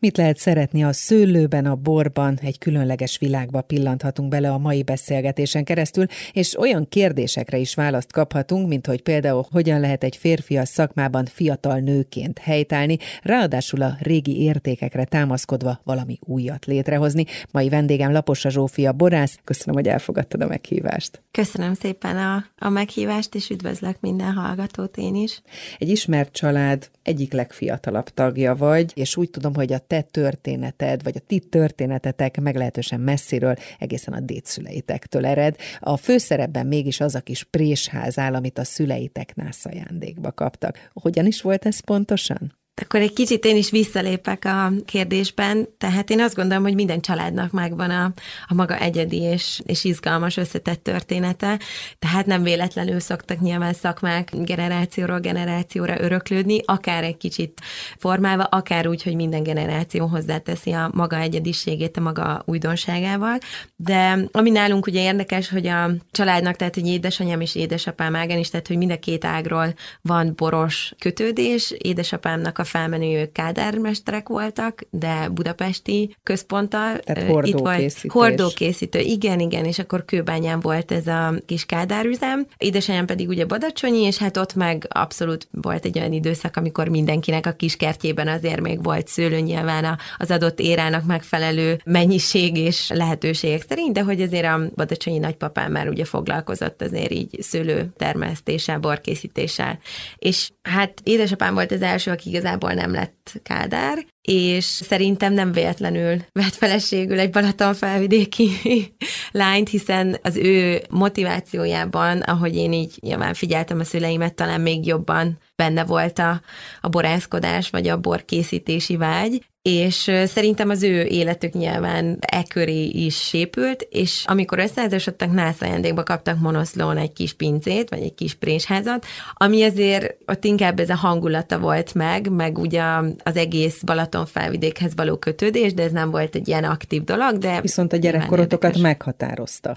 Mit lehet szeretni a szőlőben, a borban? Egy különleges világba pillanthatunk bele a mai beszélgetésen keresztül, és olyan kérdésekre is választ kaphatunk, mint hogy például hogyan lehet egy férfi a szakmában fiatal nőként helytállni, ráadásul a régi értékekre támaszkodva valami újat létrehozni. Mai vendégem Laposa Zsófia Borász. Köszönöm, hogy elfogadtad a meghívást. Köszönöm szépen a, a meghívást, és üdvözlök minden hallgatót én is. Egy ismert család egyik legfiatalabb tagja vagy, és úgy tudom, hogy a te történeted, vagy a ti történetetek meglehetősen messziről, egészen a dédszüleitektől ered. A főszerepben mégis az a kis présház áll, amit a szüleitek nász ajándékba kaptak. Hogyan is volt ez pontosan? Akkor egy kicsit én is visszalépek a kérdésben, tehát én azt gondolom, hogy minden családnak megvan a, a maga egyedi és, és izgalmas összetett története, tehát nem véletlenül szoktak nyilván szakmák generációról generációra öröklődni, akár egy kicsit formálva, akár úgy, hogy minden generáció hozzáteszi a maga egyediségét a maga újdonságával, de ami nálunk ugye érdekes, hogy a családnak, tehát hogy édesanyám és édesapám ágán is, tehát hogy mind a két ágról van boros kötődés, édesapámnak a felmenő kádármesterek voltak, de budapesti központtal. Tehát hordókészítés. Hordókészítő, igen, igen, és akkor Kőbányán volt ez a kis kádárüzem. Édesanyám pedig ugye Badacsonyi, és hát ott meg abszolút volt egy olyan időszak, amikor mindenkinek a kis kertjében azért még volt szőlő nyilván az adott érának megfelelő mennyiség és lehetőségek szerint, de hogy azért a Badacsonyi nagypapám már ugye foglalkozott azért így szőlő termesztéssel, borkészítéssel. És hát édesapám volt az első, aki igazából igazából nem lett Kádár, és szerintem nem véletlenül vett feleségül egy Balaton felvidéki lányt, hiszen az ő motivációjában, ahogy én így nyilván figyeltem a szüleimet, talán még jobban benne volt a, a borászkodás, vagy a borkészítési vágy, és szerintem az ő életük nyilván e köré is sépült, és amikor összeházasodtak, nász ajándékba kaptak Monoszlón egy kis pincét, vagy egy kis présházat, ami azért ott inkább ez a hangulata volt meg, meg ugye az egész Balaton felvidékhez való kötődés, de ez nem volt egy ilyen aktív dolog, de... Viszont a gyerekkorotokat meghatározta.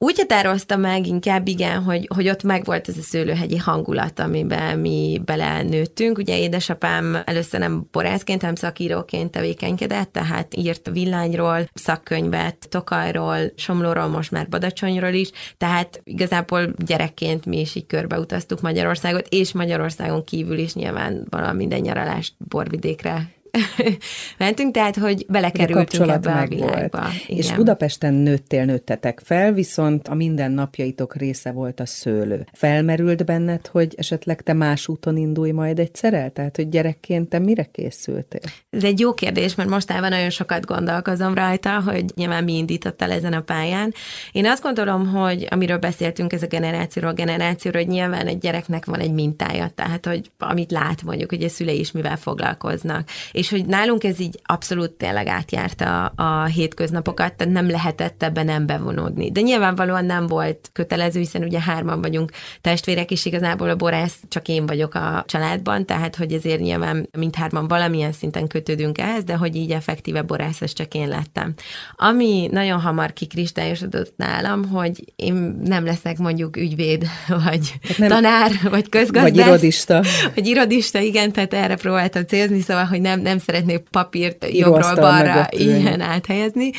Úgy határozta meg inkább, igen, hogy, hogy ott megvolt ez a szőlőhegyi hangulat, amiben mi belenőttünk. Ugye édesapám először nem borászként, hanem szakíróként tevékenykedett, tehát írt villányról, szakkönyvet, Tokajról, Somlóról, most már Badacsonyról is, tehát igazából gyerekként mi is így körbeutaztuk Magyarországot, és Magyarországon kívül is nyilván valami minden nyaralást borvidékre mentünk, tehát hogy belekerültünk ebbe a világba. Igen. És Budapesten nőttél, nőttetek fel, viszont a mindennapjaitok része volt a szőlő. Felmerült benned, hogy esetleg te más úton indulj majd egyszerre? Tehát, hogy gyerekként te mire készültél? Ez egy jó kérdés, mert mostában nagyon sokat gondolkozom rajta, hogy nyilván mi indított el ezen a pályán. Én azt gondolom, hogy amiről beszéltünk, ez a generációról generációról, hogy nyilván egy gyereknek van egy mintája, tehát, hogy amit lát mondjuk, hogy a szülei is mivel foglalkoznak és hogy nálunk ez így abszolút tényleg átjárta a, a hétköznapokat, tehát nem lehetett ebben nem bevonódni. De nyilvánvalóan nem volt kötelező, hiszen ugye hárman vagyunk testvérek, és igazából a borász csak én vagyok a családban, tehát hogy ezért nyilván mindhárman valamilyen szinten kötődünk ehhez, de hogy így effektíve borász, ez csak én lettem. Ami nagyon hamar kikristályosodott nálam, hogy én nem leszek mondjuk ügyvéd, vagy hát nem, tanár, vagy közgazdász. Vagy irodista. Vagy irodista, igen, tehát erre próbáltam célzni, szóval, hogy nem, nem szeretnék papírt jobbról balra ilyen áthelyezni,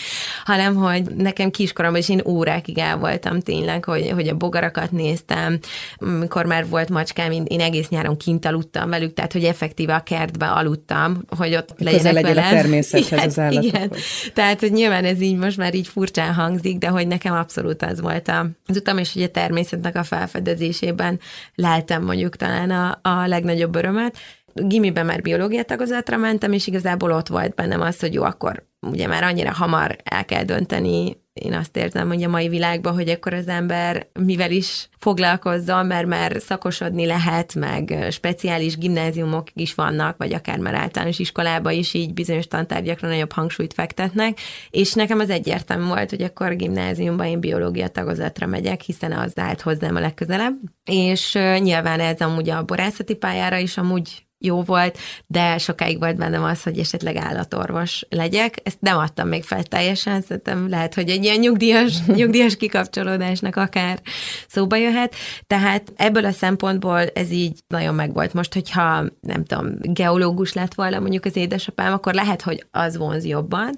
hanem hogy nekem kiskoromban is én órákig el voltam tényleg, hogy, hogy a bogarakat néztem, amikor már volt macskám, én, én egész nyáron kint aludtam velük, tehát hogy effektíve a kertbe aludtam, hogy ott legyenek legyen a természethez igen, az állatokhoz. Igen. Tehát, hogy nyilván ez így most már így furcsán hangzik, de hogy nekem abszolút az volt az utam, és hogy a természetnek a felfedezésében leltem mondjuk talán a, a legnagyobb örömet, gimiben már biológia tagozatra mentem, és igazából ott volt bennem az, hogy jó, akkor ugye már annyira hamar el kell dönteni, én azt érzem, hogy a mai világban, hogy akkor az ember mivel is foglalkozzon, mert már szakosodni lehet, meg speciális gimnáziumok is vannak, vagy akár már általános iskolába is így bizonyos tantárgyakra nagyobb hangsúlyt fektetnek, és nekem az egyértelmű volt, hogy akkor gimnáziumban én biológia tagozatra megyek, hiszen az állt hozzám a legközelebb, és nyilván ez amúgy a borászati pályára is amúgy jó volt, de sokáig volt bennem az, hogy esetleg állatorvos legyek. Ezt nem adtam még fel teljesen, szerintem lehet, hogy egy ilyen nyugdíjas, nyugdíjas kikapcsolódásnak akár szóba jöhet. Tehát ebből a szempontból ez így nagyon megvolt. Most, hogyha nem tudom, geológus lett volna mondjuk az édesapám, akkor lehet, hogy az vonz jobban,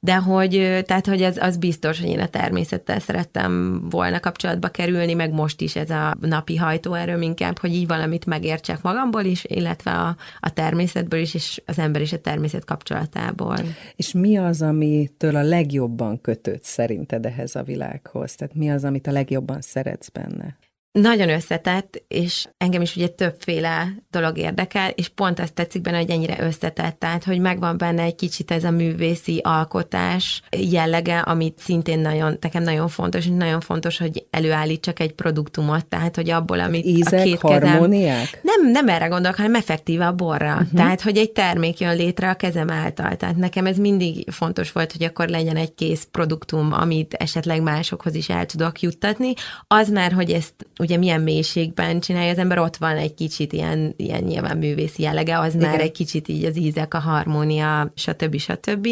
de hogy, tehát, hogy az, az biztos, hogy én a természettel szerettem volna kapcsolatba kerülni, meg most is ez a napi hajtóerőm inkább, hogy így valamit megértsek magamból is, illetve a, a természetből is, és az ember is a természet kapcsolatából. És mi az, amitől a legjobban kötőd szerinted ehhez a világhoz? Tehát mi az, amit a legjobban szeretsz benne? Nagyon összetett, és engem is ugye többféle dolog érdekel, és pont azt tetszik benne, hogy ennyire összetett, tehát hogy megvan benne egy kicsit ez a művészi alkotás jellege, amit szintén nagyon, nekem nagyon fontos, és nagyon fontos, hogy előállítsak egy produktumot, tehát hogy abból, amit Ízek, a két harmóniák? kezem... Nem, nem erre gondolok, hanem effektíve a borra. Uh-huh. Tehát, hogy egy termék jön létre a kezem által. Tehát nekem ez mindig fontos volt, hogy akkor legyen egy kész produktum, amit esetleg másokhoz is el tudok juttatni. Az már, hogy ezt ugye milyen mélységben csinálja az ember, ott van egy kicsit ilyen, ilyen nyilván művészi jellege, az Igen. már egy kicsit így az ízek, a harmónia, stb. stb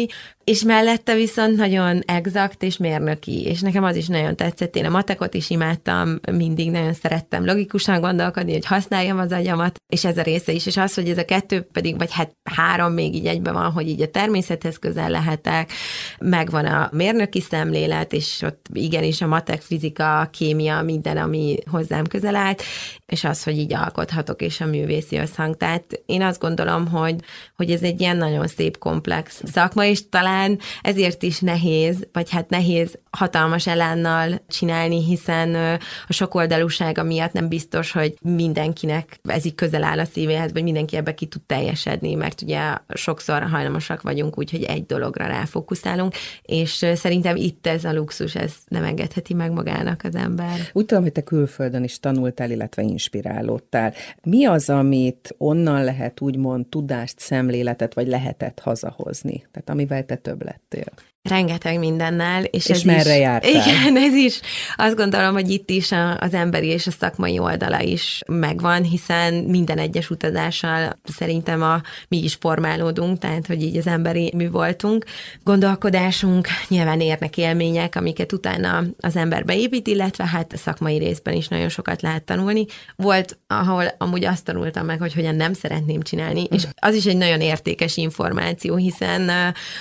és mellette viszont nagyon exakt és mérnöki, és nekem az is nagyon tetszett. Én a matekot is imádtam, mindig nagyon szerettem logikusan gondolkodni, hogy használjam az agyamat, és ez a része is, és az, hogy ez a kettő pedig, vagy hát három még így egyben van, hogy így a természethez közel lehetek, megvan a mérnöki szemlélet, és ott igenis a matek, fizika, kémia, minden, ami hozzám közel állt, és az, hogy így alkothatok, és a művészi összhang. Tehát én azt gondolom, hogy, hogy ez egy ilyen nagyon szép, komplex szakma, és talán talán ezért is nehéz, vagy hát nehéz hatalmas elánnal csinálni, hiszen a sokoldalúsága miatt nem biztos, hogy mindenkinek ez így közel áll a szívéhez, vagy mindenki ebbe ki tud teljesedni, mert ugye sokszor hajlamosak vagyunk úgy, hogy egy dologra ráfókuszálunk, és szerintem itt ez a luxus, ez nem engedheti meg magának az ember. Úgy tudom, hogy te külföldön is tanultál, illetve inspirálódtál. Mi az, amit onnan lehet úgymond tudást, szemléletet, vagy lehetett hazahozni? Tehát amivel te több lettél? Rengeteg mindennel. És, és ez merre is, jártál? Igen, ez is. Azt gondolom, hogy itt is a, az emberi és a szakmai oldala is megvan, hiszen minden egyes utazással szerintem a, mi is formálódunk, tehát hogy így az emberi mi voltunk. Gondolkodásunk, nyilván érnek élmények, amiket utána az ember beépít, illetve hát a szakmai részben is nagyon sokat lehet tanulni. Volt, ahol amúgy azt tanultam meg, hogy hogyan nem szeretném csinálni, és az is egy nagyon értékes információ, hiszen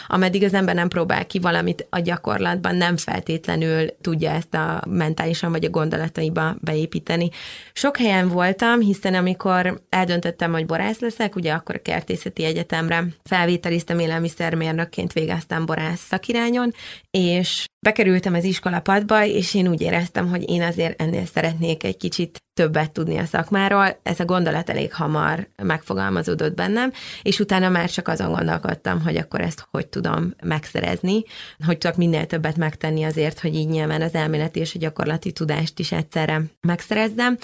ameddig az ember nem próbál ki aki valamit a gyakorlatban nem feltétlenül tudja ezt a mentálisan vagy a gondolataiba beépíteni. Sok helyen voltam, hiszen amikor eldöntöttem, hogy borász leszek, ugye akkor a kertészeti egyetemre felvételiztem élelmiszermérnökként végeztem borász szakirányon, és bekerültem az iskolapadba, és én úgy éreztem, hogy én azért ennél szeretnék egy kicsit többet tudni a szakmáról. Ez a gondolat elég hamar megfogalmazódott bennem, és utána már csak azon gondolkodtam, hogy akkor ezt hogy tudom megszerezni, hogy tudok minél többet megtenni azért, hogy így nyilván az elméleti és a gyakorlati tudást is egyszerre megszerezzem,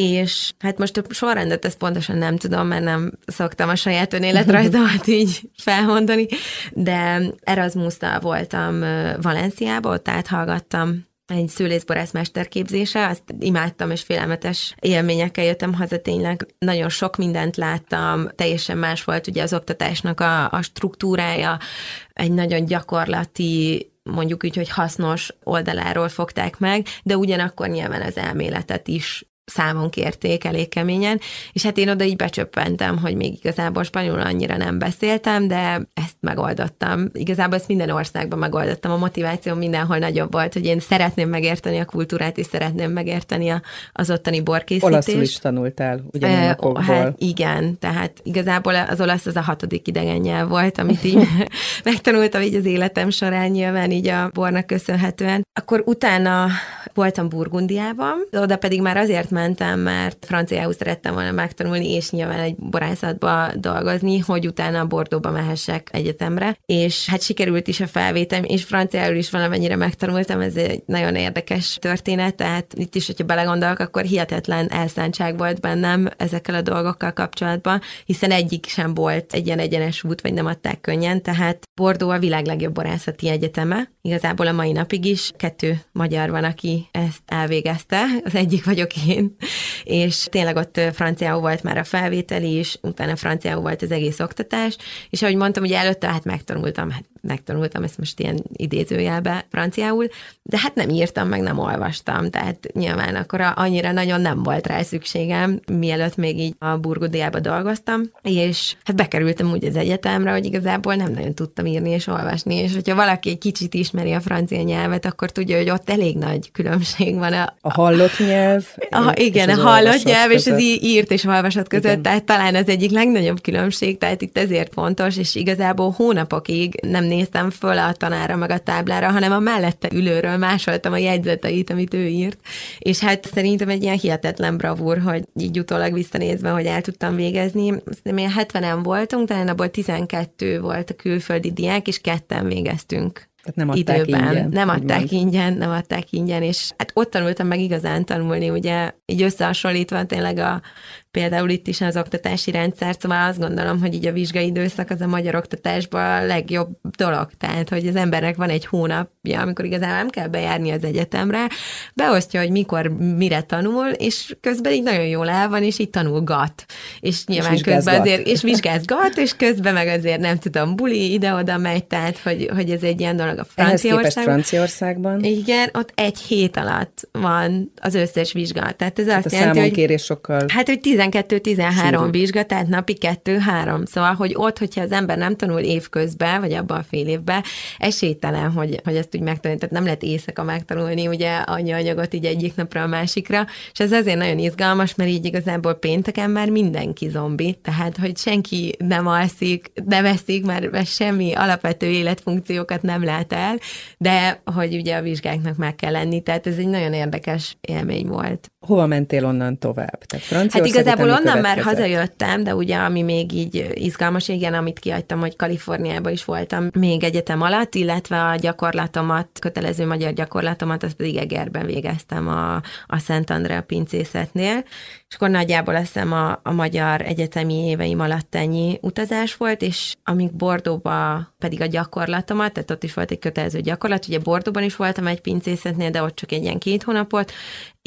és hát most a sorrendet ezt pontosan nem tudom, mert nem szoktam a saját önéletrajzomat így felmondani, de Erasmus-tal voltam Valenciába, ott áthallgattam egy szülészborász mesterképzése, azt imádtam, és félelmetes élményekkel jöttem haza, tényleg nagyon sok mindent láttam, teljesen más volt ugye az oktatásnak a, a struktúrája, egy nagyon gyakorlati mondjuk úgy, hogy hasznos oldaláról fogták meg, de ugyanakkor nyilván az elméletet is számon kérték elég keményen, és hát én oda így becsöppentem, hogy még igazából spanyolul annyira nem beszéltem, de ezt megoldottam. Igazából ezt minden országban megoldottam. A motiváció mindenhol nagyobb volt, hogy én szeretném megérteni a kultúrát, és szeretném megérteni a, az ottani borkészítést. Olaszul is tanultál, ugye e, Hát igen, tehát igazából az olasz az a hatodik idegen nyelv volt, amit így megtanultam így az életem során nyilván így a bornak köszönhetően. Akkor utána voltam Burgundiában, oda pedig már azért mentem, mert franciául szerettem volna megtanulni, és nyilván egy borászatba dolgozni, hogy utána a Bordóba mehessek egyetemre, és hát sikerült is a felvétem, és franciául is valamennyire megtanultam, ez egy nagyon érdekes történet, tehát itt is, hogyha belegondolok, akkor hihetetlen elszántság volt bennem ezekkel a dolgokkal kapcsolatban, hiszen egyik sem volt egy ilyen egyenes út, vagy nem adták könnyen, tehát Bordó a világ legjobb borászati egyeteme, igazából a mai napig is kettő magyar van, aki ezt elvégezte, az egyik vagyok én, elején. És tényleg ott franciául volt már a felvételi is, utána franciául volt az egész oktatás, és ahogy mondtam, ugye előtte hát megtanultam, hát megtanultam ezt most ilyen idézőjelbe franciául, de hát nem írtam, meg nem olvastam, tehát nyilván akkor annyira nagyon nem volt rá szükségem, mielőtt még így a Burgudiába dolgoztam, és hát bekerültem úgy az egyetemre, hogy igazából nem nagyon tudtam írni és olvasni, és hogyha valaki egy kicsit ismeri a francia nyelvet, akkor tudja, hogy ott elég nagy különbség van. A, a hallott nyelv. A, igen, a hallott nyelv között. és az írt és olvasott között, igen. tehát talán az egyik legnagyobb különbség, tehát itt ezért fontos, és igazából hónapokig nem néztem föl a tanára meg a táblára, hanem a mellette ülőről másoltam a jegyzeteit, amit ő írt. És hát szerintem egy ilyen hihetetlen bravúr, hogy így utólag visszanézve, hogy el tudtam végezni. Szerintem ilyen 70-en voltunk, talán abból 12 volt a külföldi diák, és ketten végeztünk tehát nem adták időben. ingyen. Nem adták úgymond. ingyen, nem adták ingyen, és hát ott tanultam meg igazán tanulni, ugye így összehasonlítva tényleg a például itt is az oktatási rendszer, szóval azt gondolom, hogy így a vizsgai időszak az a magyar oktatásban a legjobb dolog. Tehát, hogy az embernek van egy hónapja, amikor igazából nem kell bejárni az egyetemre, beosztja, hogy mikor mire tanul, és közben így nagyon jól el van, és így tanulgat. És nyilván és közben azért, és vizsgázgat, és közben meg azért nem tudom, buli ide-oda megy, tehát, hogy, hogy ez egy ilyen dolog a Franciaországban. Franciaországban. Igen, ott egy hét alatt van az összes vizsga. Tehát ez hát azt a jelenti, hogy... sokkal... Hát, hogy 12-13 vizsga, tehát napi 2-3. Szóval, hogy ott, hogyha az ember nem tanul évközben, vagy abban a fél évben, esélytelen, hogy, hogy ezt úgy megtanulni. Tehát nem lehet éjszaka megtanulni ugye annyi anyagot így egyik napra a másikra, és ez azért nagyon izgalmas, mert így igazából pénteken már mindenki zombi, tehát, hogy senki nem alszik, nem eszik, mert, mert semmi alapvető életfunkciókat nem lát el, de hogy ugye a vizsgáknak meg kell lenni, tehát ez egy nagyon érdekes élmény volt. Hova mentél onnan tovább? Tehát hát igazából onnan már hazajöttem, de ugye ami még így izgalmas, igen, amit kiadtam, hogy Kaliforniában is voltam még egyetem alatt, illetve a gyakorlatomat, kötelező magyar gyakorlatomat, azt pedig Egerben végeztem a, a Szent Andrea pincészetnél, és akkor nagyjából azt hiszem a, a magyar egyetemi éveim alatt ennyi utazás volt, és amíg Bordóba pedig a gyakorlatomat, tehát ott is volt egy kötelező gyakorlat, ugye Bordóban is voltam egy pincészetnél, de ott csak egy ilyen két hónapot,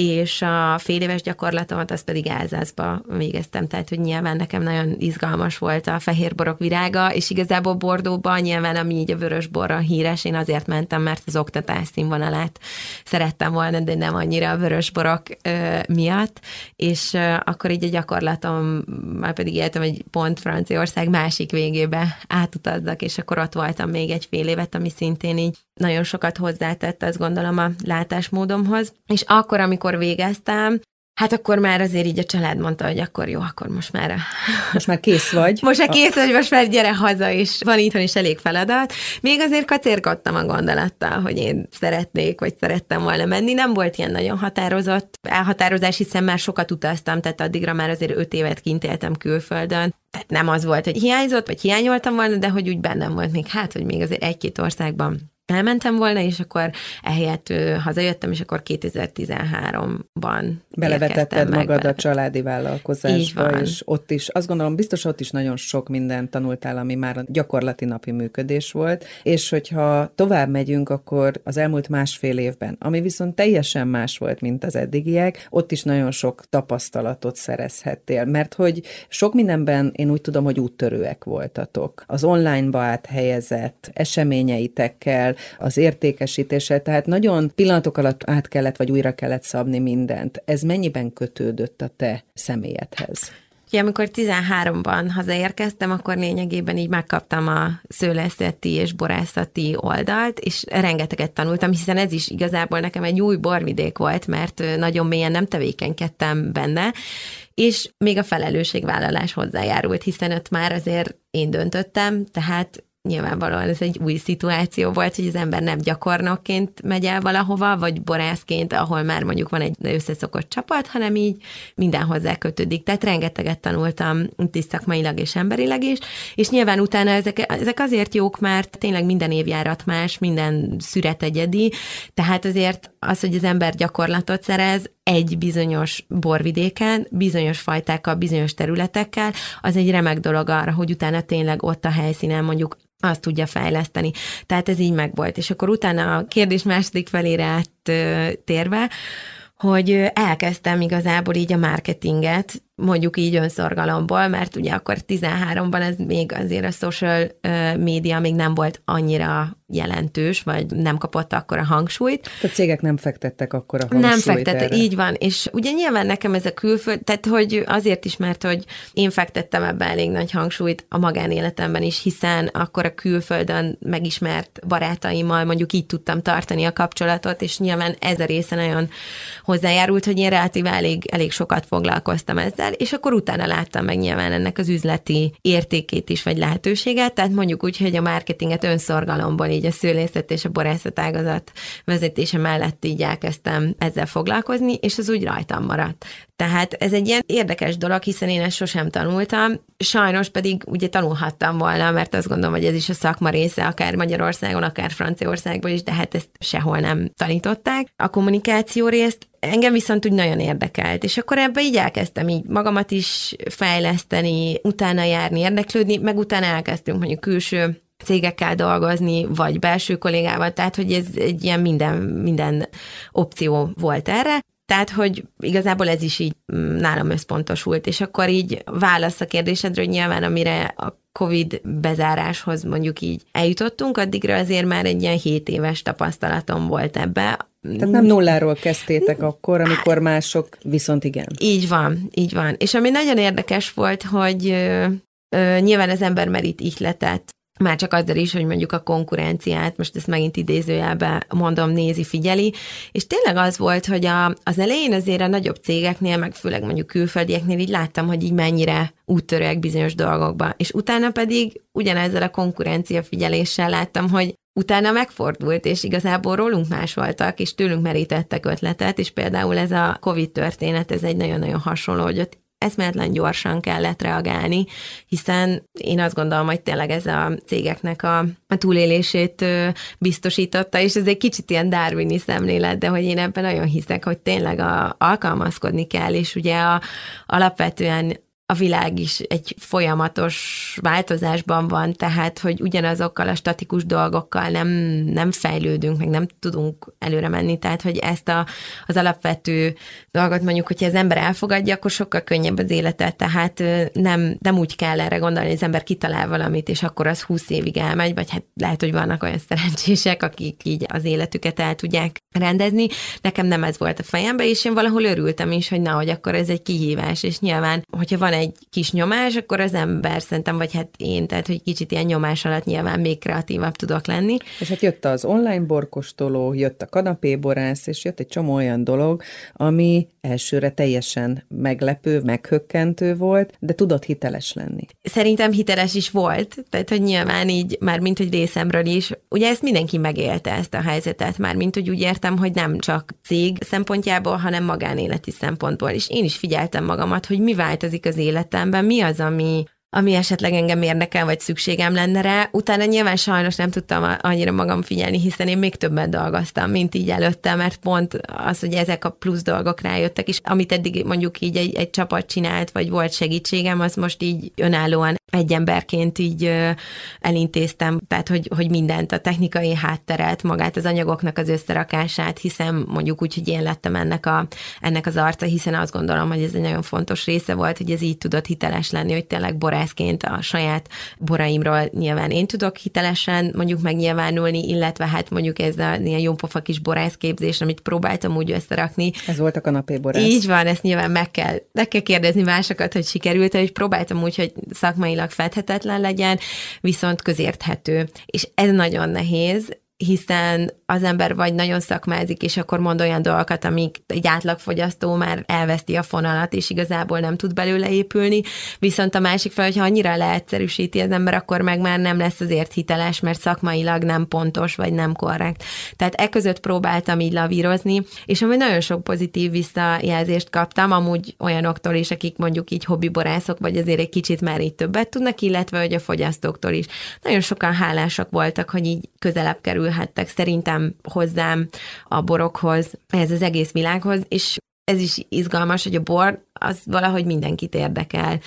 és a fél éves gyakorlatomat azt pedig Elzászba végeztem, tehát hogy nyilván nekem nagyon izgalmas volt a fehérborok virága, és igazából Bordóban nyilván, ami így a vörös borra híres, én azért mentem, mert az oktatás színvonalát szerettem volna, de nem annyira a vörös borok ö, miatt, és ö, akkor így a gyakorlatom, már pedig éltem egy pont Franciaország másik végébe átutazzak, és akkor ott voltam még egy fél évet, ami szintén így nagyon sokat hozzátett, azt gondolom a látásmódomhoz. És akkor, amikor végeztem, Hát akkor már azért így a család mondta, hogy akkor jó, akkor most már... Most már kész vagy. Most már kész vagy, most már gyere haza, és van itthon is elég feladat. Még azért kacérkodtam a gondolattal, hogy én szeretnék, vagy szerettem volna menni. Nem volt ilyen nagyon határozott elhatározás, hiszen már sokat utaztam, tehát addigra már azért öt évet kint éltem külföldön. Tehát nem az volt, hogy hiányzott, vagy hiányoltam volna, de hogy úgy bennem volt még, hát, hogy még azért egy-két országban elmentem volna, és akkor ehelyett hazajöttem, és akkor 2013-ban Belevetetted magad be. a családi vállalkozásba, és ott is, azt gondolom, biztos ott is nagyon sok mindent tanultál, ami már a gyakorlati napi működés volt, és hogyha tovább megyünk, akkor az elmúlt másfél évben, ami viszont teljesen más volt, mint az eddigiek, ott is nagyon sok tapasztalatot szerezhettél, mert hogy sok mindenben én úgy tudom, hogy úttörőek voltatok. Az online-ba áthelyezett eseményeitekkel, az értékesítése, tehát nagyon pillanatok alatt át kellett, vagy újra kellett szabni mindent. Ez mennyiben kötődött a te személyedhez? Ja, amikor 13-ban hazaérkeztem, akkor lényegében így megkaptam a szőleszeti és borászati oldalt, és rengeteget tanultam, hiszen ez is igazából nekem egy új borvidék volt, mert nagyon mélyen nem tevékenykedtem benne, és még a felelősségvállalás hozzájárult, hiszen ott már azért én döntöttem, tehát nyilvánvalóan ez egy új szituáció volt, hogy az ember nem gyakornokként megy el valahova, vagy borászként, ahol már mondjuk van egy összeszokott csapat, hanem így minden hozzá kötődik. Tehát rengeteget tanultam itt szakmailag és emberileg is, és nyilván utána ezek, ezek azért jók, mert tényleg minden évjárat más, minden szüret egyedi, tehát azért az, hogy az ember gyakorlatot szerez, egy bizonyos borvidéken, bizonyos fajtákkal, bizonyos területekkel, az egy remek dolog arra, hogy utána tényleg ott a helyszínen mondjuk azt tudja fejleszteni. Tehát ez így megvolt. És akkor utána a kérdés második felére áttérve, hogy elkezdtem igazából így a marketinget mondjuk így önszorgalomból, mert ugye akkor 13-ban ez még azért a social média még nem volt annyira jelentős, vagy nem kapott akkor a hangsúlyt. A cégek nem fektettek akkor a hangsúlyt Nem fektettek, így van. És ugye nyilván nekem ez a külföld, tehát hogy azért is, mert hogy én fektettem ebbe elég nagy hangsúlyt a magánéletemben is, hiszen akkor a külföldön megismert barátaimmal mondjuk így tudtam tartani a kapcsolatot, és nyilván ez a része nagyon hozzájárult, hogy én relatív elég, elég sokat foglalkoztam ezzel, el, és akkor utána láttam meg nyilván ennek az üzleti értékét is, vagy lehetőséget, tehát mondjuk úgy, hogy a marketinget önszorgalomból így a szőlészet és a borászat ágazat vezetése mellett így elkezdtem ezzel foglalkozni, és az úgy rajtam maradt. Tehát ez egy ilyen érdekes dolog, hiszen én ezt sosem tanultam, sajnos pedig ugye tanulhattam volna, mert azt gondolom, hogy ez is a szakma része, akár Magyarországon, akár Franciaországban is, de hát ezt sehol nem tanították. A kommunikáció részt engem viszont úgy nagyon érdekelt, és akkor ebbe így elkezdtem így magamat is fejleszteni, utána járni, érdeklődni, meg utána elkezdtünk mondjuk külső cégekkel dolgozni, vagy belső kollégával, tehát hogy ez egy ilyen minden, minden opció volt erre. Tehát, hogy igazából ez is így mm, nálam összpontosult, és akkor így válasz a kérdésedre, hogy nyilván amire a COVID bezáráshoz mondjuk így eljutottunk, addigra azért már egy ilyen 7 éves tapasztalatom volt ebbe. Tehát nem nulláról kezdtétek akkor, amikor mások viszont igen. Így van, így van. És ami nagyon érdekes volt, hogy ö, ö, nyilván az ember merít ihletet már csak azzal is, hogy mondjuk a konkurenciát, most ezt megint idézőjelben mondom, nézi, figyeli, és tényleg az volt, hogy a, az elején azért a nagyobb cégeknél, meg főleg mondjuk külföldieknél így láttam, hogy így mennyire úttörőek bizonyos dolgokba, és utána pedig ugyanezzel a konkurencia figyeléssel láttam, hogy utána megfordult, és igazából rólunk másoltak, és tőlünk merítettek ötletet, és például ez a COVID történet, ez egy nagyon-nagyon hasonló, hogy ott eszméletlen gyorsan kellett reagálni, hiszen én azt gondolom, hogy tényleg ez a cégeknek a, a túlélését biztosította, és ez egy kicsit ilyen darwini szemlélet, de hogy én ebben nagyon hiszek, hogy tényleg a, alkalmazkodni kell, és ugye a, alapvetően a világ is egy folyamatos változásban van, tehát, hogy ugyanazokkal a statikus dolgokkal nem, nem fejlődünk, meg nem tudunk előre menni, tehát, hogy ezt a, az alapvető dolgot mondjuk, hogyha az ember elfogadja, akkor sokkal könnyebb az élete, tehát nem, nem úgy kell erre gondolni, hogy az ember kitalál valamit, és akkor az húsz évig elmegy, vagy hát lehet, hogy vannak olyan szerencsések, akik így az életüket el tudják rendezni. Nekem nem ez volt a fejembe, és én valahol örültem is, hogy na, hogy akkor ez egy kihívás, és nyilván, hogyha van egy kis nyomás, akkor az ember szerintem, vagy hát én, tehát hogy kicsit ilyen nyomás alatt nyilván még kreatívabb tudok lenni. És hát jött az online borkostoló, jött a kanapéborász, és jött egy csomó olyan dolog, ami elsőre teljesen meglepő, meghökkentő volt, de tudott hiteles lenni. Szerintem hiteles is volt, tehát hogy nyilván így, már mint hogy részemről is, ugye ezt mindenki megélte ezt a helyzetet, már mint hogy úgy értem, hogy nem csak cég szempontjából, hanem magánéleti szempontból is. Én is figyeltem magamat, hogy mi változik az életemben, mi az, ami ami esetleg engem érdekel, vagy szükségem lenne rá. Utána nyilván sajnos nem tudtam annyira magam figyelni, hiszen én még többet dolgoztam, mint így előtte, mert pont az, hogy ezek a plusz dolgok rájöttek, és amit eddig mondjuk így egy, egy csapat csinált, vagy volt segítségem, az most így önállóan egy emberként így elintéztem, tehát hogy, hogy mindent, a technikai hátteret, magát az anyagoknak az összerakását, hiszen mondjuk úgy, hogy én lettem ennek, a, ennek az arca, hiszen azt gondolom, hogy ez egy nagyon fontos része volt, hogy ez így tudott hiteles lenni, hogy tényleg borászként a saját boraimról nyilván én tudok hitelesen mondjuk megnyilvánulni, illetve hát mondjuk ez a ilyen jópofa kis borászképzés, amit próbáltam úgy összerakni. Ez volt a kanapéborász. Így van, ezt nyilván meg kell, meg kell kérdezni másokat, hogy sikerült, hogy próbáltam úgy, hogy szakmailag fedhetetlen legyen, viszont közérthető. És ez nagyon nehéz, hiszen az ember vagy nagyon szakmázik, és akkor mond olyan dolgokat, amik egy átlagfogyasztó már elveszti a fonalat, és igazából nem tud belőle épülni, viszont a másik fel, hogyha annyira leegyszerűsíti az ember, akkor meg már nem lesz azért hiteles, mert szakmailag nem pontos, vagy nem korrekt. Tehát e között próbáltam így lavírozni, és ami nagyon sok pozitív visszajelzést kaptam, amúgy olyanoktól is, akik mondjuk így hobbiborászok, vagy azért egy kicsit már így többet tudnak, illetve hogy a fogyasztóktól is. Nagyon sokan hálásak voltak, hogy így közelebb kerülhettek szerintem hozzám, a borokhoz, ez az egész világhoz, és ez is izgalmas, hogy a bor az valahogy mindenkit érdekel.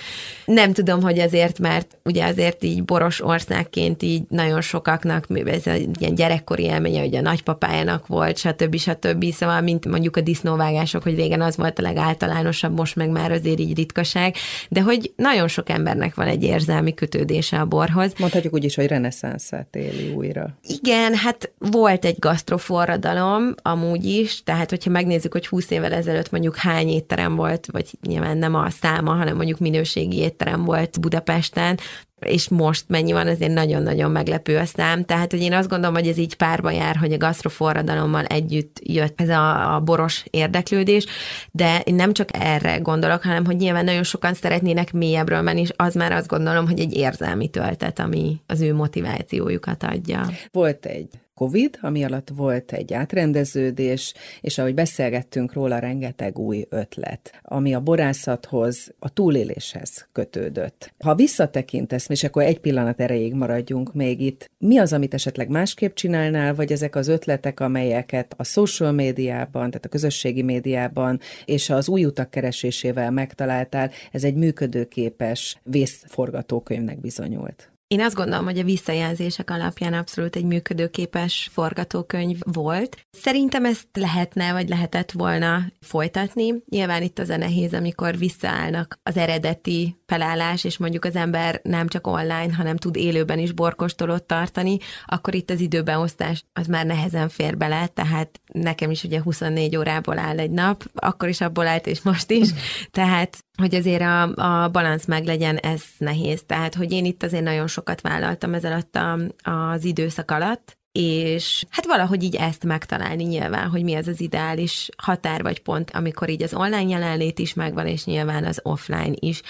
Nem tudom, hogy ezért, mert ugye azért így boros országként így nagyon sokaknak, ez egy ilyen gyerekkori élménye, hogy a nagypapájának volt, stb. stb. Szóval, mint mondjuk a disznóvágások, hogy régen az volt a legáltalánosabb, most meg már azért így ritkaság, de hogy nagyon sok embernek van egy érzelmi kötődése a borhoz. Mondhatjuk úgy is, hogy reneszánszát éli újra. Igen, hát volt egy gasztroforradalom amúgy is, tehát hogyha megnézzük, hogy 20 évvel ezelőtt mondjuk hány étterem volt, vagy nyilván nem a száma, hanem mondjuk minőségi étterem volt Budapesten, és most mennyi van, azért nagyon-nagyon meglepő a szám. Tehát, hogy én azt gondolom, hogy ez így párba jár, hogy a gasztroforradalommal együtt jött ez a, a boros érdeklődés, de én nem csak erre gondolok, hanem, hogy nyilván nagyon sokan szeretnének mélyebbről menni, és az már azt gondolom, hogy egy érzelmi töltet, ami az ő motivációjukat adja. Volt egy COVID, ami alatt volt egy átrendeződés, és ahogy beszélgettünk róla, rengeteg új ötlet, ami a borászathoz, a túléléshez kötődött. Ha visszatekintesz, és akkor egy pillanat erejéig maradjunk még itt, mi az, amit esetleg másképp csinálnál, vagy ezek az ötletek, amelyeket a social médiában, tehát a közösségi médiában és az új utak keresésével megtaláltál, ez egy működőképes vészforgatókönyvnek bizonyult? Én azt gondolom, hogy a visszajelzések alapján abszolút egy működőképes forgatókönyv volt. Szerintem ezt lehetne, vagy lehetett volna folytatni. Nyilván itt az a nehéz, amikor visszaállnak az eredeti felállás, és mondjuk az ember nem csak online, hanem tud élőben is borkostolót tartani, akkor itt az időbeosztás az már nehezen fér bele, tehát nekem is ugye 24 órából áll egy nap, akkor is abból állt, és most is, tehát hogy azért a, a balansz meg legyen, ez nehéz. Tehát, hogy én itt azért nagyon sokat vállaltam ez alatt a, az időszak alatt, és hát valahogy így ezt megtalálni nyilván, hogy mi az az ideális határ vagy pont, amikor így az online jelenlét is megvan, és nyilván az offline is.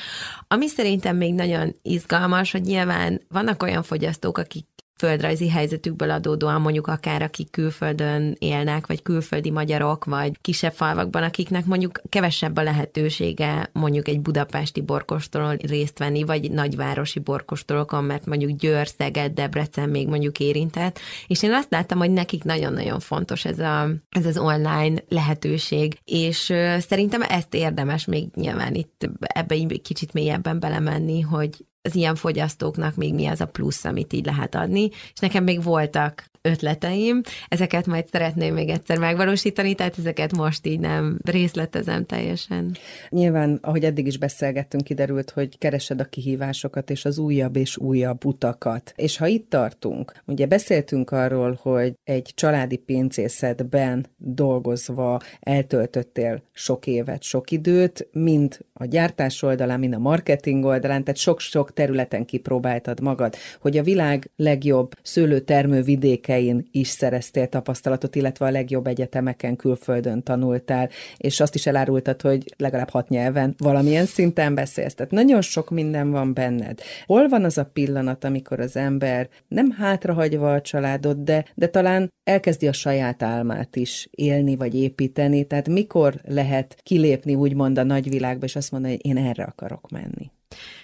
Ami szerintem még nagyon izgalmas, hogy nyilván vannak olyan fogyasztók, akik földrajzi helyzetükből adódóan mondjuk akár akik külföldön élnek, vagy külföldi magyarok, vagy kisebb falvakban, akiknek mondjuk kevesebb a lehetősége mondjuk egy budapesti borkostolón részt venni, vagy nagyvárosi borkostolókon, mert mondjuk Győr, Szeged, Debrecen még mondjuk érintett. És én azt láttam, hogy nekik nagyon-nagyon fontos ez, a, ez az online lehetőség, és szerintem ezt érdemes még nyilván itt ebbe egy kicsit mélyebben belemenni, hogy az ilyen fogyasztóknak még mi az a plusz, amit így lehet adni, és nekem még voltak ötleteim, ezeket majd szeretném még egyszer megvalósítani, tehát ezeket most így nem részletezem teljesen. Nyilván, ahogy eddig is beszélgettünk, kiderült, hogy keresed a kihívásokat és az újabb és újabb utakat. És ha itt tartunk, ugye beszéltünk arról, hogy egy családi pincészetben dolgozva eltöltöttél sok évet, sok időt, mind a gyártás oldalán, mind a marketing oldalán, tehát sok-sok területen kipróbáltad magad, hogy a világ legjobb szőlőtermő vidékein is szereztél tapasztalatot, illetve a legjobb egyetemeken külföldön tanultál, és azt is elárultad, hogy legalább hat nyelven valamilyen szinten beszélsz. Tehát nagyon sok minden van benned. Hol van az a pillanat, amikor az ember nem hátrahagyva a családot, de, de talán elkezdi a saját álmát is élni vagy építeni, tehát mikor lehet kilépni úgymond a nagyvilágba, és azt mondani, hogy én erre akarok menni?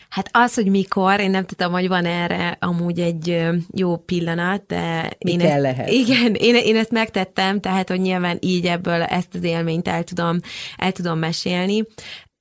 Hát az, hogy mikor, én nem tudom, hogy van erre amúgy egy jó pillanat, de Mi én kell ezt, lehet. Igen, én, én ezt megtettem, tehát, hogy nyilván így ebből ezt az élményt el tudom, el tudom mesélni.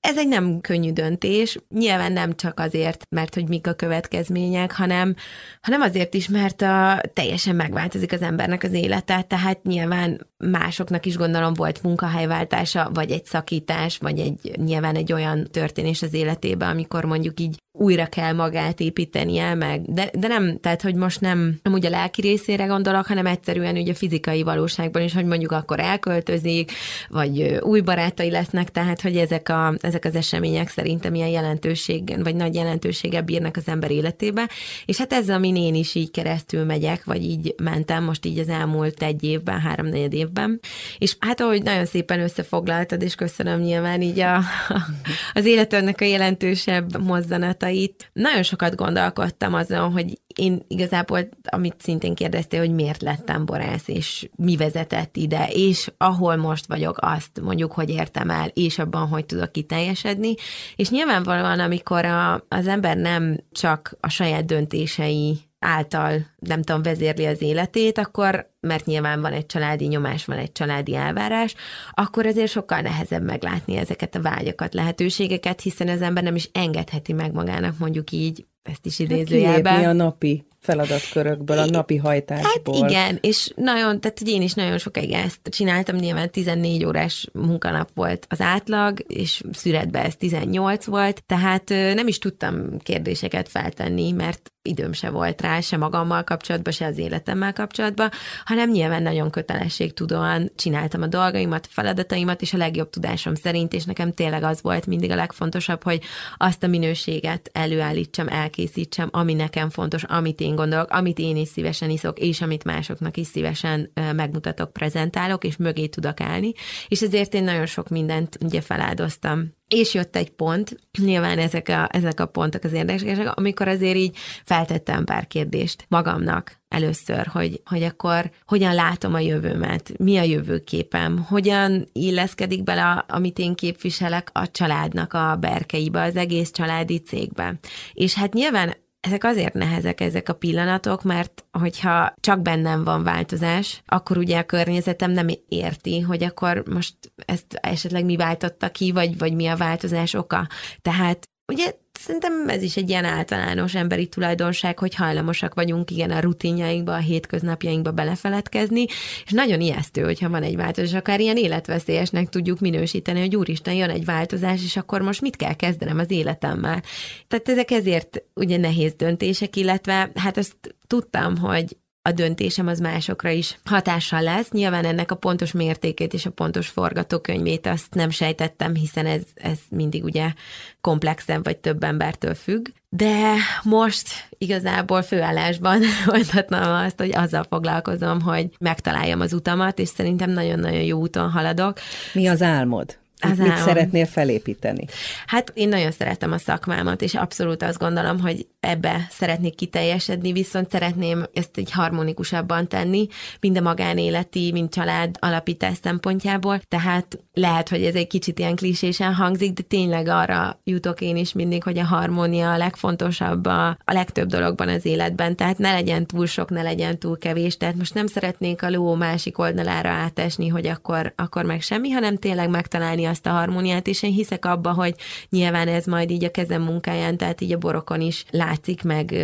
Ez egy nem könnyű döntés, nyilván nem csak azért, mert hogy mik a következmények, hanem, hanem azért is, mert a, teljesen megváltozik az embernek az élete, tehát nyilván másoknak is gondolom volt munkahelyváltása, vagy egy szakítás, vagy egy nyilván egy olyan történés az életében, amikor mondjuk így újra kell magát építenie meg. De, de nem, tehát hogy most nem, nem úgy a lelki részére gondolok, hanem egyszerűen ugye a fizikai valóságban is, hogy mondjuk akkor elköltözik, vagy új barátai lesznek, tehát hogy ezek, a, ezek az események szerintem ilyen jelentőség, vagy nagy jelentőséggel bírnak az ember életébe. És hát ez, amin én is így keresztül megyek, vagy így mentem most így az elmúlt egy évben, három-negyed évben. És hát ahogy nagyon szépen összefoglaltad, és köszönöm nyilván így a, az életednek a jelentősebb mozzanata, tapasztalatait. Nagyon sokat gondolkodtam azon, hogy én igazából, amit szintén kérdeztél, hogy miért lettem borász, és mi vezetett ide, és ahol most vagyok, azt mondjuk, hogy értem el, és abban, hogy tudok kiteljesedni. És nyilvánvalóan, amikor a, az ember nem csak a saját döntései által, nem tudom, vezérli az életét, akkor, mert nyilván van egy családi nyomás, van egy családi elvárás, akkor azért sokkal nehezebb meglátni ezeket a vágyakat, lehetőségeket, hiszen az ember nem is engedheti meg magának mondjuk így, ezt is idézőjelben. Hát a napi feladatkörökből, a napi hajtásból. Hát igen, és nagyon, tehát én is nagyon sokáig ezt csináltam, nyilván 14 órás munkanap volt az átlag, és szüretben ez 18 volt, tehát nem is tudtam kérdéseket feltenni, mert időm se volt rá, se magammal kapcsolatban, se az életemmel kapcsolatban, hanem nyilván nagyon kötelességtudóan csináltam a dolgaimat, feladataimat, és a legjobb tudásom szerint, és nekem tényleg az volt mindig a legfontosabb, hogy azt a minőséget előállítsam, elkészítsem, ami nekem fontos, amit én gondolok, amit én is szívesen iszok, és amit másoknak is szívesen megmutatok, prezentálok, és mögé tudok állni, és ezért én nagyon sok mindent ugye feláldoztam és jött egy pont, nyilván ezek a, ezek a pontok az érdekesek, amikor azért így feltettem pár kérdést magamnak először, hogy, hogy akkor hogyan látom a jövőmet, mi a jövőképem, hogyan illeszkedik bele, amit én képviselek a családnak a berkeibe, az egész családi cégbe. És hát nyilván ezek azért nehezek ezek a pillanatok, mert hogyha csak bennem van változás, akkor ugye a környezetem nem érti, hogy akkor most ezt esetleg mi váltotta ki, vagy, vagy mi a változás oka. Tehát ugye szerintem ez is egy ilyen általános emberi tulajdonság, hogy hajlamosak vagyunk igen a rutinjainkba, a hétköznapjainkba belefeledkezni, és nagyon ijesztő, hogyha van egy változás, akár ilyen életveszélyesnek tudjuk minősíteni, hogy úristen, jön egy változás, és akkor most mit kell kezdenem az életemmel. Tehát ezek ezért ugye nehéz döntések, illetve hát ezt tudtam, hogy a döntésem az másokra is hatással lesz. Nyilván ennek a pontos mértékét és a pontos forgatókönyvét azt nem sejtettem, hiszen ez, ez mindig ugye komplexen vagy több embertől függ. De most igazából főállásban mondhatnám azt, hogy azzal foglalkozom, hogy megtaláljam az utamat, és szerintem nagyon-nagyon jó úton haladok. Mi az álmod? Az Mit szeretnél felépíteni? Hát én nagyon szeretem a szakmámat, és abszolút azt gondolom, hogy ebbe szeretnék kiteljesedni, viszont szeretném ezt egy harmonikusabban tenni, mind a magánéleti, mind család alapítás szempontjából. Tehát lehet, hogy ez egy kicsit ilyen klisésen hangzik, de tényleg arra jutok én is mindig, hogy a harmónia a legfontosabb a, a legtöbb dologban az életben. Tehát ne legyen túl sok, ne legyen túl kevés. Tehát most nem szeretnénk a ló másik oldalára átesni, hogy akkor, akkor meg semmi, hanem tényleg megtalálni azt a harmóniát, és én hiszek abba, hogy nyilván ez majd így a kezem munkáján, tehát így a borokon is látszik, meg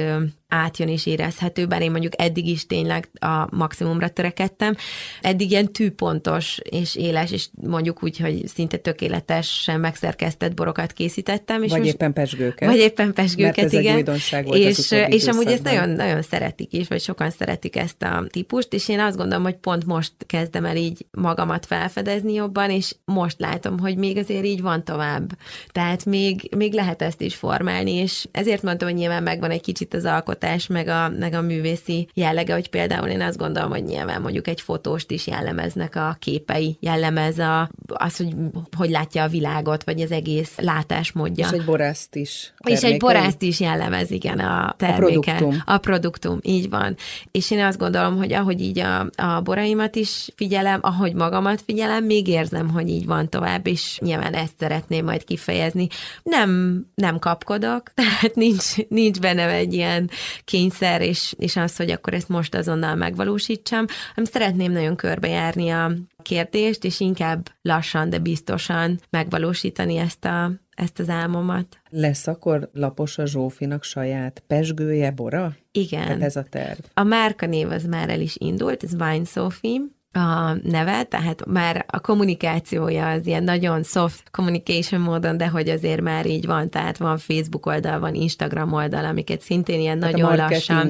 átjön és érezhető, bár én mondjuk eddig is tényleg a maximumra törekedtem. Eddig ilyen tűpontos és éles, és mondjuk úgy, hogy szinte tökéletesen megszerkesztett borokat készítettem. És vagy most, éppen pesgőket. Vagy éppen pesgőket, Mert ez igen. Egy volt és, és amúgy ezt nagyon, nagyon szeretik is, vagy sokan szeretik ezt a típust, és én azt gondolom, hogy pont most kezdem el így magamat felfedezni jobban, és most látom, hogy még azért így van tovább. Tehát még, még lehet ezt is formálni, és ezért mondtam, hogy nyilván megvan egy kicsit az alkot alkotás, meg a, meg a művészi jellege, hogy például én azt gondolom, hogy nyilván mondjuk egy fotóst is jellemeznek a képei, jellemez a, az, hogy hogy látja a világot, vagy az egész látásmódja. És egy borászt is. Termékei. És egy borászt is jellemez, igen, a terméke. A produktum. A produktum, így van. És én azt gondolom, hogy ahogy így a, a boraimat is figyelem, ahogy magamat figyelem, még érzem, hogy így van tovább, és nyilván ezt szeretném majd kifejezni. Nem, nem kapkodok, tehát nincs, nincs benne egy ilyen kényszer, és, és az, hogy akkor ezt most azonnal megvalósítsam, hanem szeretném nagyon körbejárni a kérdést, és inkább lassan, de biztosan megvalósítani ezt a, ezt az álmomat. Lesz akkor lapos a Zsófinak saját pesgője, bora? Igen. Tehát ez a terv. A márkanév az már el is indult, ez Wine Sophie, a neve, tehát már a kommunikációja az ilyen nagyon soft communication módon, de hogy azért már így van, tehát van Facebook oldal, van Instagram oldal, amiket szintén ilyen tehát nagyon a lassan.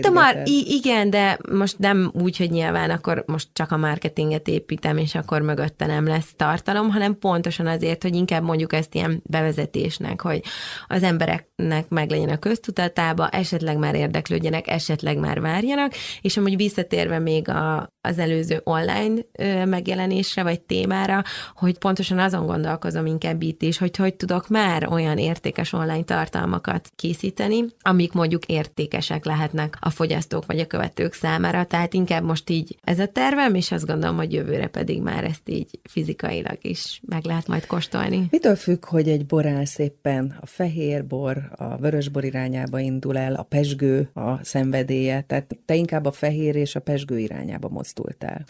De már igen, de most nem úgy, hogy nyilván akkor most csak a marketinget építem, és akkor mögötte nem lesz tartalom, hanem pontosan azért, hogy inkább mondjuk ezt ilyen bevezetésnek, hogy az embereknek meg legyen a köztutatába, esetleg már érdeklődjenek, esetleg már várjanak, és amúgy visszatérve még a, az előző online megjelenésre vagy témára, hogy pontosan azon gondolkozom inkább itt is, hogy hogy tudok már olyan értékes online tartalmakat készíteni, amik mondjuk értékesek lehetnek a fogyasztók vagy a követők számára. Tehát inkább most így ez a tervem, és azt gondolom, hogy jövőre pedig már ezt így fizikailag is meg lehet majd kóstolni. Mitől függ, hogy egy borász éppen a fehér bor, a vörösbor irányába indul el, a pesgő a szenvedélye, tehát te inkább a fehér és a pesgő irányába mozdultál.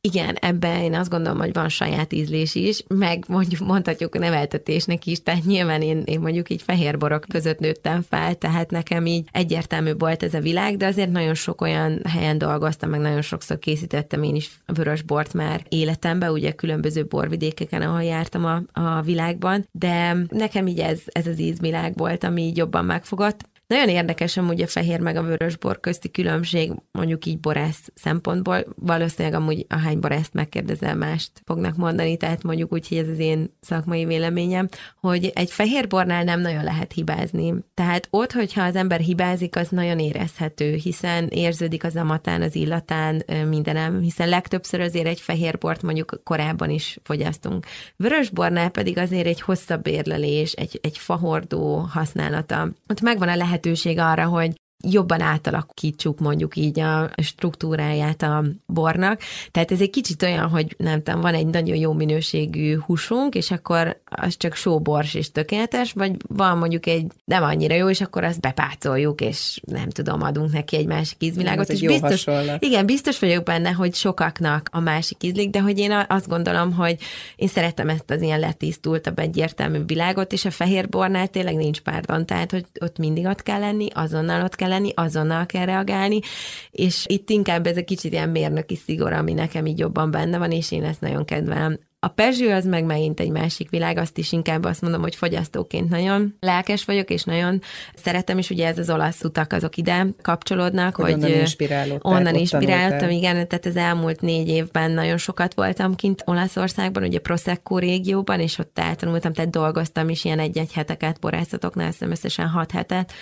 Igen, ebben én azt gondolom, hogy van saját ízlés is, meg mondjuk mondhatjuk neveltetésnek is, tehát nyilván én, én mondjuk így fehér borok között nőttem fel, tehát nekem így egyértelmű volt ez a világ, de azért nagyon sok olyan helyen dolgoztam, meg nagyon sokszor készítettem én is vörös bort már életemben, ugye különböző borvidékeken, ahol jártam a, a világban, de nekem így ez, ez az ízvilág volt, ami így jobban megfogott. Nagyon érdekes amúgy a fehér meg a vörös bor közti különbség, mondjuk így borász szempontból. Valószínűleg amúgy a hány borászt megkérdezel, mást fognak mondani, tehát mondjuk úgy, hogy ez az én szakmai véleményem, hogy egy fehér bornál nem nagyon lehet hibázni. Tehát ott, hogyha az ember hibázik, az nagyon érezhető, hiszen érződik az amatán, az illatán, mindenem, hiszen legtöbbször azért egy fehér bort mondjuk korábban is fogyasztunk. Vörös bornál pedig azért egy hosszabb érlelés, egy, egy fahordó használata. Ott megvan a lehet lehetőség arra, hogy jobban átalakítsuk mondjuk így a struktúráját a bornak. Tehát ez egy kicsit olyan, hogy nem tudom, van egy nagyon jó minőségű húsunk, és akkor az csak sóbors és tökéletes, vagy van mondjuk egy nem annyira jó, és akkor azt bepácoljuk, és nem tudom, adunk neki egy másik ízvilágot. és biztos, hasonlat. igen, biztos vagyok benne, hogy sokaknak a másik ízlik, de hogy én azt gondolom, hogy én szeretem ezt az ilyen letisztultabb, egyértelmű világot, és a fehér bornál tényleg nincs párdon, tehát hogy ott mindig ott kell lenni, azonnal ott kell kell lenni, azonnal kell reagálni, és itt inkább ez a kicsit ilyen mérnöki szigor, ami nekem így jobban benne van, és én ezt nagyon kedvelem. A Pezső az meg megint egy másik világ, azt is inkább azt mondom, hogy fogyasztóként nagyon lelkes vagyok, és nagyon szeretem, és ugye ez az olasz utak, azok ide kapcsolódnak, hogy, hogy onnan Onnan inspiráltam, igen, tehát az elmúlt négy évben nagyon sokat voltam kint Olaszországban, ugye Prosecco régióban, és ott eltanultam, tehát dolgoztam is ilyen egy-egy heteket borászatoknál, összesen hat hetet,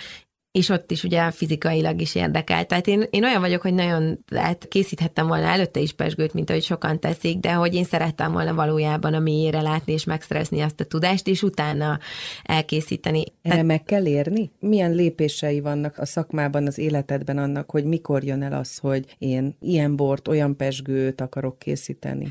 és ott is ugye fizikailag is érdekel. Tehát én, én olyan vagyok, hogy nagyon hát készíthettem volna előtte is pesgőt, mint ahogy sokan teszik, de hogy én szerettem volna valójában a mélyére látni és megszerezni azt a tudást, és utána elkészíteni. Erre Tehát... meg kell érni? Milyen lépései vannak a szakmában, az életedben annak, hogy mikor jön el az, hogy én ilyen bort, olyan pesgőt akarok készíteni?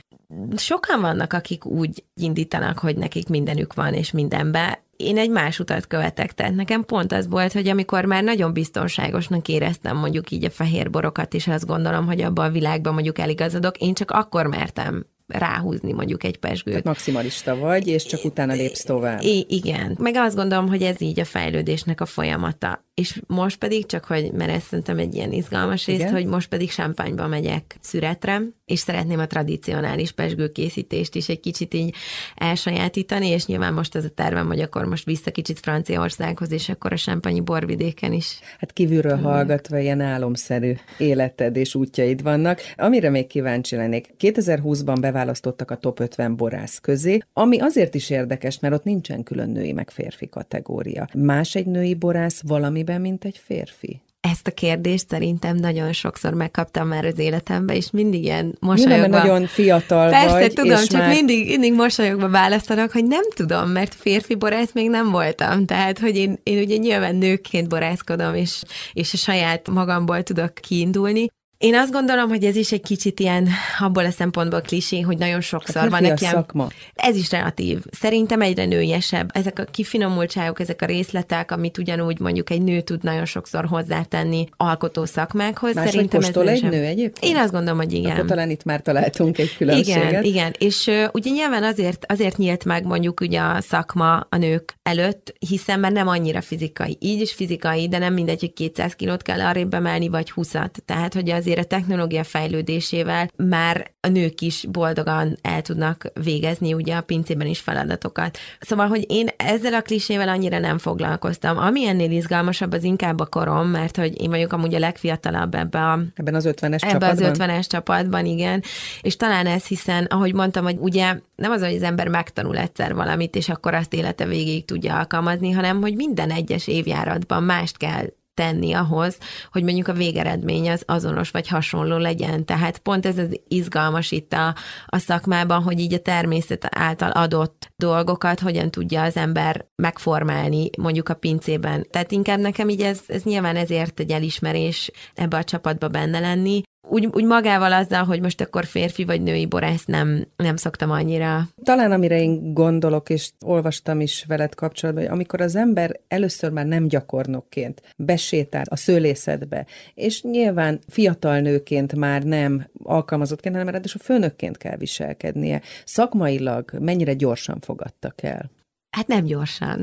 Sokan vannak, akik úgy indítanak, hogy nekik mindenük van, és mindenbe én egy más utat követek, tehát nekem pont az volt, hogy amikor már nagyon biztonságosnak éreztem mondjuk így a fehér borokat, és azt gondolom, hogy abban a világban mondjuk eligazodok, én csak akkor mertem ráhúzni mondjuk egy pesgőt. Tehát maximalista vagy, és csak utána lépsz tovább. I- igen. Meg azt gondolom, hogy ez így a fejlődésnek a folyamata. És most pedig, csak hogy, mert ez szerintem egy ilyen izgalmas rész, hogy most pedig Sámpányba megyek szüretre, és szeretném a tradicionális pesgőkészítést is egy kicsit így elsajátítani, és nyilván most az a tervem, hogy akkor most vissza kicsit Franciaországhoz, és akkor a Sámpányi borvidéken is. Hát kívülről hallgatva ilyen álomszerű életed és útjaid vannak. Amire még kíváncsi lennék, 2020-ban beválasztottak a top 50 borász közé, ami azért is érdekes, mert ott nincsen külön női meg férfi kategória. Más egy női borász valamiben, mint egy férfi? Ezt a kérdést szerintem nagyon sokszor megkaptam már az életemben, és mindig ilyen mosolyogva. Nem, nagyon fiatal Persze, vagy. tudom, csak már... mindig, mindig mosolyogva választanak, hogy nem tudom, mert férfi borász még nem voltam. Tehát, hogy én, én ugye nyilván nőként borászkodom, és, és a saját magamból tudok kiindulni, én azt gondolom, hogy ez is egy kicsit ilyen abból a szempontból klisé, hogy nagyon sokszor hát van ilyen... szakma. Ez is relatív. Szerintem egyre nőiesebb. Ezek a kifinomultságok, ezek a részletek, amit ugyanúgy mondjuk egy nő tud nagyon sokszor hozzátenni alkotó szakmákhoz. Más, Szerintem ez egy nő egyébként? Én azt gondolom, hogy igen. Akkor talán itt már találtunk egy különbséget. Igen, igen. És uh, ugye nyilván azért, azért nyílt meg mondjuk ugye a szakma a nők előtt, hiszen már nem annyira fizikai. Így is fizikai, de nem mindegy, hogy 200 kilót kell arrébb emelni, vagy 20-at. Tehát, hogy az azért a technológia fejlődésével már a nők is boldogan el tudnak végezni ugye a pincében is feladatokat. Szóval, hogy én ezzel a klisével annyira nem foglalkoztam. Ami ennél izgalmasabb, az inkább a korom, mert hogy én vagyok amúgy a legfiatalabb ebbe a, ebben az 50-es ebbe csapatban. az 50-es csapatban, igen. És talán ez, hiszen, ahogy mondtam, hogy ugye nem az, hogy az ember megtanul egyszer valamit, és akkor azt élete végéig tudja alkalmazni, hanem hogy minden egyes évjáratban mást kell tenni ahhoz, hogy mondjuk a végeredmény az azonos vagy hasonló legyen. Tehát pont ez az izgalmas itt a, a szakmában, hogy így a természet által adott dolgokat hogyan tudja az ember megformálni mondjuk a pincében. Tehát inkább nekem így ez, ez nyilván ezért egy elismerés ebbe a csapatba benne lenni, úgy, úgy magával azzal, hogy most akkor férfi vagy női borász nem, nem szoktam annyira. Talán amire én gondolok, és olvastam is veled kapcsolatban, hogy amikor az ember először már nem gyakornokként besétál a szőlészetbe, és nyilván fiatal nőként már nem alkalmazottként, hanem ráadásul főnökként kell viselkednie. Szakmailag mennyire gyorsan fogadtak el? Hát nem gyorsan.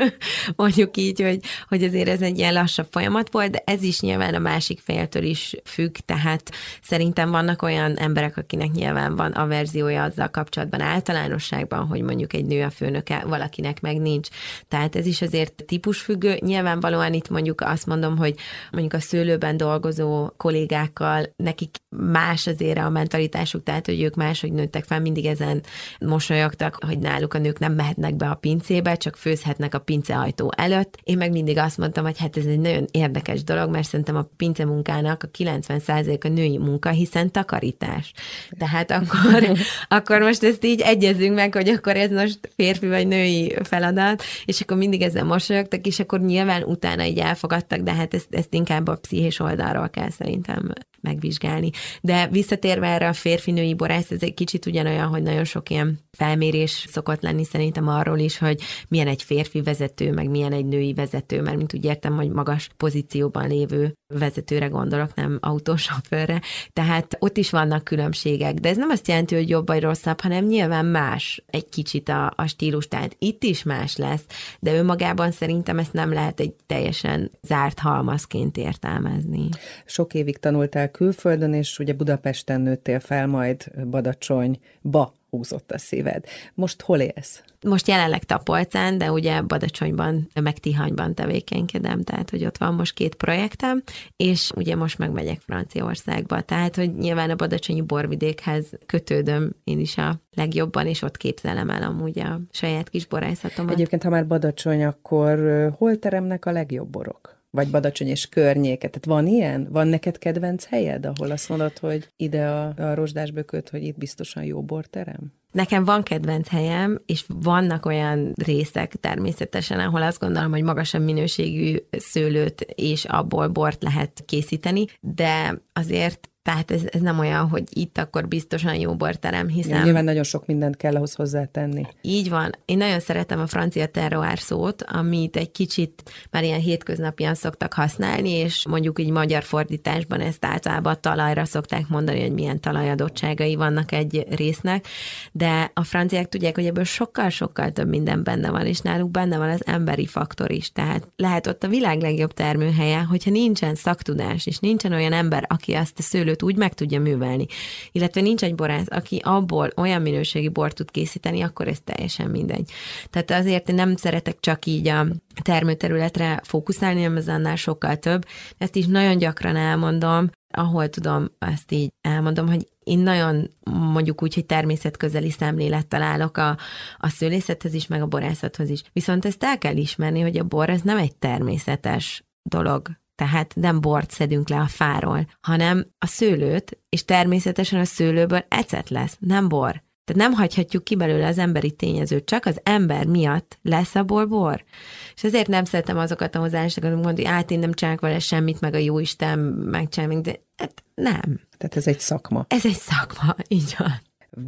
Mondjuk így, hogy, hogy azért ez egy ilyen lassabb folyamat volt, de ez is nyilván a másik féltől is függ, tehát szerintem vannak olyan emberek, akinek nyilván van a verziója azzal kapcsolatban általánosságban, hogy mondjuk egy nő a főnöke, valakinek meg nincs. Tehát ez is azért típusfüggő. Nyilvánvalóan itt mondjuk azt mondom, hogy mondjuk a szőlőben dolgozó kollégákkal nekik más azért a mentalitásuk, tehát hogy ők máshogy nőttek fel, mindig ezen mosolyogtak, hogy náluk a nők nem mehetnek be a pincébe, csak főzhetnek a pinceajtó előtt. Én meg mindig azt mondtam, hogy hát ez egy nagyon érdekes dolog, mert szerintem a pince munkának a 90% a női munka, hiszen takarítás. Tehát akkor, akkor most ezt így egyezünk meg, hogy akkor ez most férfi vagy női feladat, és akkor mindig ezzel mosolyogtak, és akkor nyilván utána így elfogadtak, de hát ezt, ezt inkább a pszichés oldalról kell szerintem megvizsgálni. De visszatérve erre a férfi-női borász, ez egy kicsit ugyanolyan, hogy nagyon sok ilyen felmérés szokott lenni szerintem arról is, hogy milyen egy férfi vezető, meg milyen egy női vezető, mert mint úgy értem, hogy magas pozícióban lévő vezetőre gondolok, nem autósofőrre. Tehát ott is vannak különbségek, de ez nem azt jelenti, hogy jobb vagy rosszabb, hanem nyilván más egy kicsit a, a stílus, tehát itt is más lesz, de önmagában szerintem ezt nem lehet egy teljesen zárt halmazként értelmezni. Sok évig tanultál külföldön, és ugye Budapesten nőttél fel, majd Badacsonyba húzott a szíved. Most hol élsz? Most jelenleg Tapolcán, de ugye Badacsonyban, meg Tihanyban tevékenykedem, tehát hogy ott van most két projektem, és ugye most megmegyek Franciaországba, tehát hogy nyilván a Badacsonyi borvidékhez kötődöm én is a legjobban, és ott képzelem el amúgy a saját kis borászatomat. Egyébként, ha már Badacsony, akkor hol teremnek a legjobb borok? Vagy Badacsony és környéke. Tehát van ilyen? Van neked kedvenc helyed, ahol azt mondod, hogy ide a, a rozsdásbököt, hogy itt biztosan jó borterem? Nekem van kedvenc helyem, és vannak olyan részek természetesen, ahol azt gondolom, hogy magasabb minőségű szőlőt és abból bort lehet készíteni, de azért tehát ez, ez nem olyan, hogy itt akkor biztosan jó borterem, hiszen... Ja, nyilván nagyon sok mindent kell ahhoz hozzátenni. Így van. Én nagyon szeretem a francia terroár szót, amit egy kicsit már ilyen hétköznapian szoktak használni, és mondjuk így magyar fordításban ezt általában talajra szokták mondani, hogy milyen talajadottságai vannak egy résznek, de a franciák tudják, hogy ebből sokkal-sokkal több minden benne van, és náluk benne van az emberi faktor is. Tehát lehet ott a világ legjobb termőhelye, hogyha nincsen szaktudás, és nincsen olyan ember, aki azt a szőlőt őt úgy meg tudja művelni. Illetve nincs egy borász, aki abból olyan minőségi bort tud készíteni, akkor ez teljesen mindegy. Tehát azért én nem szeretek csak így a termőterületre fókuszálni, hanem ez annál sokkal több. Ezt is nagyon gyakran elmondom, ahol tudom, azt így elmondom, hogy én nagyon mondjuk úgy, hogy természetközeli szemlélettel állok a, a szőlészethez is, meg a borászathoz is. Viszont ezt el kell ismerni, hogy a bor ez nem egy természetes dolog tehát nem bort szedünk le a fáról, hanem a szőlőt, és természetesen a szőlőből ecet lesz, nem bor. Tehát nem hagyhatjuk ki belőle az emberi tényezőt, csak az ember miatt lesz abból bor. És ezért nem szeretem azokat a hozzáállásokat, hogy mondani, át én nem csinálok vele semmit, meg a jó Isten megcsinálja, de hát nem. Tehát ez egy szakma. Ez egy szakma, így van.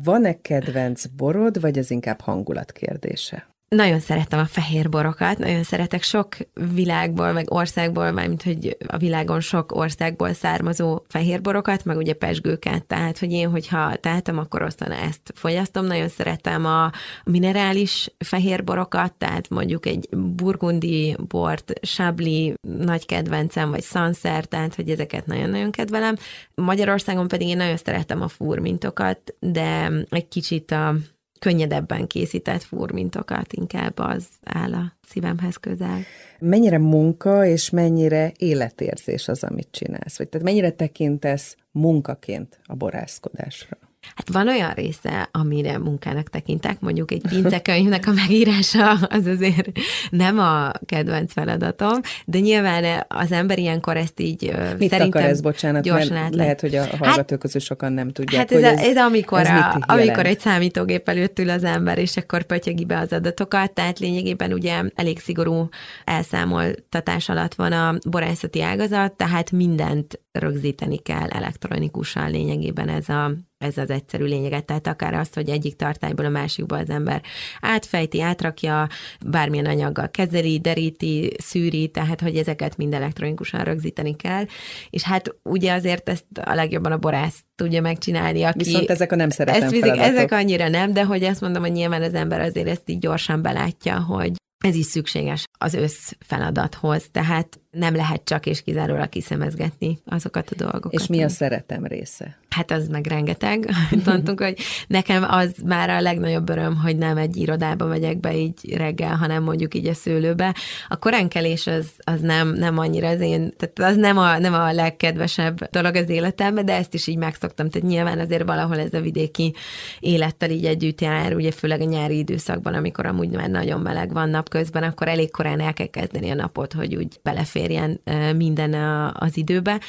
Van-e kedvenc borod, vagy ez inkább hangulat kérdése? Nagyon szeretem a fehér borokat, nagyon szeretek sok világból, meg országból, mármint, hogy a világon sok országból származó fehér borokat, meg ugye pesgőket, tehát, hogy én, hogyha tehetem, akkor aztán ezt fogyasztom. Nagyon szeretem a minerális fehér borokat, tehát mondjuk egy burgundi bort, sabli nagy kedvencem, vagy sancer, tehát, hogy ezeket nagyon-nagyon kedvelem. Magyarországon pedig én nagyon szeretem a furmintokat, de egy kicsit a könnyedebben készített furmintokat inkább az áll a szívemhez közel. Mennyire munka és mennyire életérzés az, amit csinálsz? Vagy tehát mennyire tekintesz munkaként a borászkodásra? Hát van olyan része, amire munkának tekintek, mondjuk egy pincekönyvnek a megírása az azért nem a kedvenc feladatom, de nyilván az ember ilyenkor ezt így Mit szerintem akar ez, bocsánat, gyorsan át lehet, hogy a hallgatók közül sokan nem tudják, Hát ez, ez, ez amikor, ez a, amikor egy számítógép előtt ül az ember, és akkor pötyögi be az adatokat, tehát lényegében ugye elég szigorú elszámoltatás alatt van a borászati ágazat, tehát mindent rögzíteni kell elektronikusan lényegében ez a ez az egyszerű lényeget, tehát akár azt, hogy egyik tartályból a másikba az ember átfejti, átrakja, bármilyen anyaggal kezeli, deríti, szűri, tehát hogy ezeket mind elektronikusan rögzíteni kell, és hát ugye azért ezt a legjobban a borász tudja megcsinálni, aki... Viszont ezek a nem szeretem ezt ezek annyira nem, de hogy azt mondom, hogy nyilván az ember azért ezt így gyorsan belátja, hogy ez is szükséges az össz feladathoz, tehát nem lehet csak és kizárólag kiszemezgetni azokat a dolgokat. És mi a szeretem része? Hát az meg rengeteg. Mondtunk, hogy nekem az már a legnagyobb öröm, hogy nem egy irodába megyek be így reggel, hanem mondjuk így a szőlőbe. A koránkelés az, az nem, nem annyira az én, tehát az nem a, nem a legkedvesebb dolog az életemben, de ezt is így megszoktam. Tehát nyilván azért valahol ez a vidéki élettel így együtt jár, ugye főleg a nyári időszakban, amikor amúgy már nagyon meleg van napközben, akkor elég korán el kell kezdeni a napot, hogy úgy beleférjen ö, minden az időbe.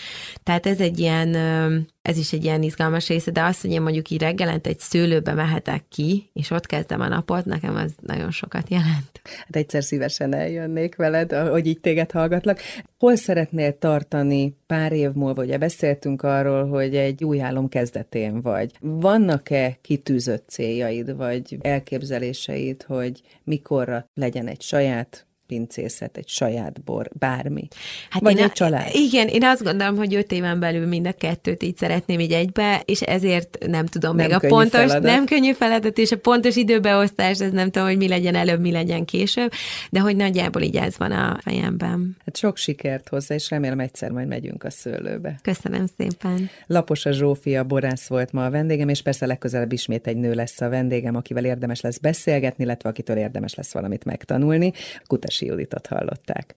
Tehát ez egy ilyen ez is egy ilyen izgalmas része, de azt, hogy én mondjuk így reggelente egy szőlőbe mehetek ki, és ott kezdem a napot, nekem az nagyon sokat jelent. Hát egyszer szívesen eljönnék veled, hogy így téged hallgatlak. Hol szeretnél tartani pár év múlva? Ugye beszéltünk arról, hogy egy új álom kezdetén vagy. Vannak-e kitűzött céljaid, vagy elképzeléseid, hogy mikorra legyen egy saját pincészet, egy saját bor, bármi. Hát Vagy én egy család. Igen, én azt gondolom, hogy öt éven belül mind a kettőt így szeretném így egybe, és ezért nem tudom Nem még a pontos, feladat. nem könnyű feladat, és a pontos időbeosztás, ez nem tudom, hogy mi legyen előbb, mi legyen később, de hogy nagyjából így ez van a fejemben. Hát sok sikert hozzá, és remélem egyszer majd megyünk a szőlőbe. Köszönöm szépen. Lapos a Zsófia borász volt ma a vendégem, és persze legközelebb ismét egy nő lesz a vendégem, akivel érdemes lesz beszélgetni, illetve akitől érdemes lesz valamit megtanulni. Kutasi Juditot hallották.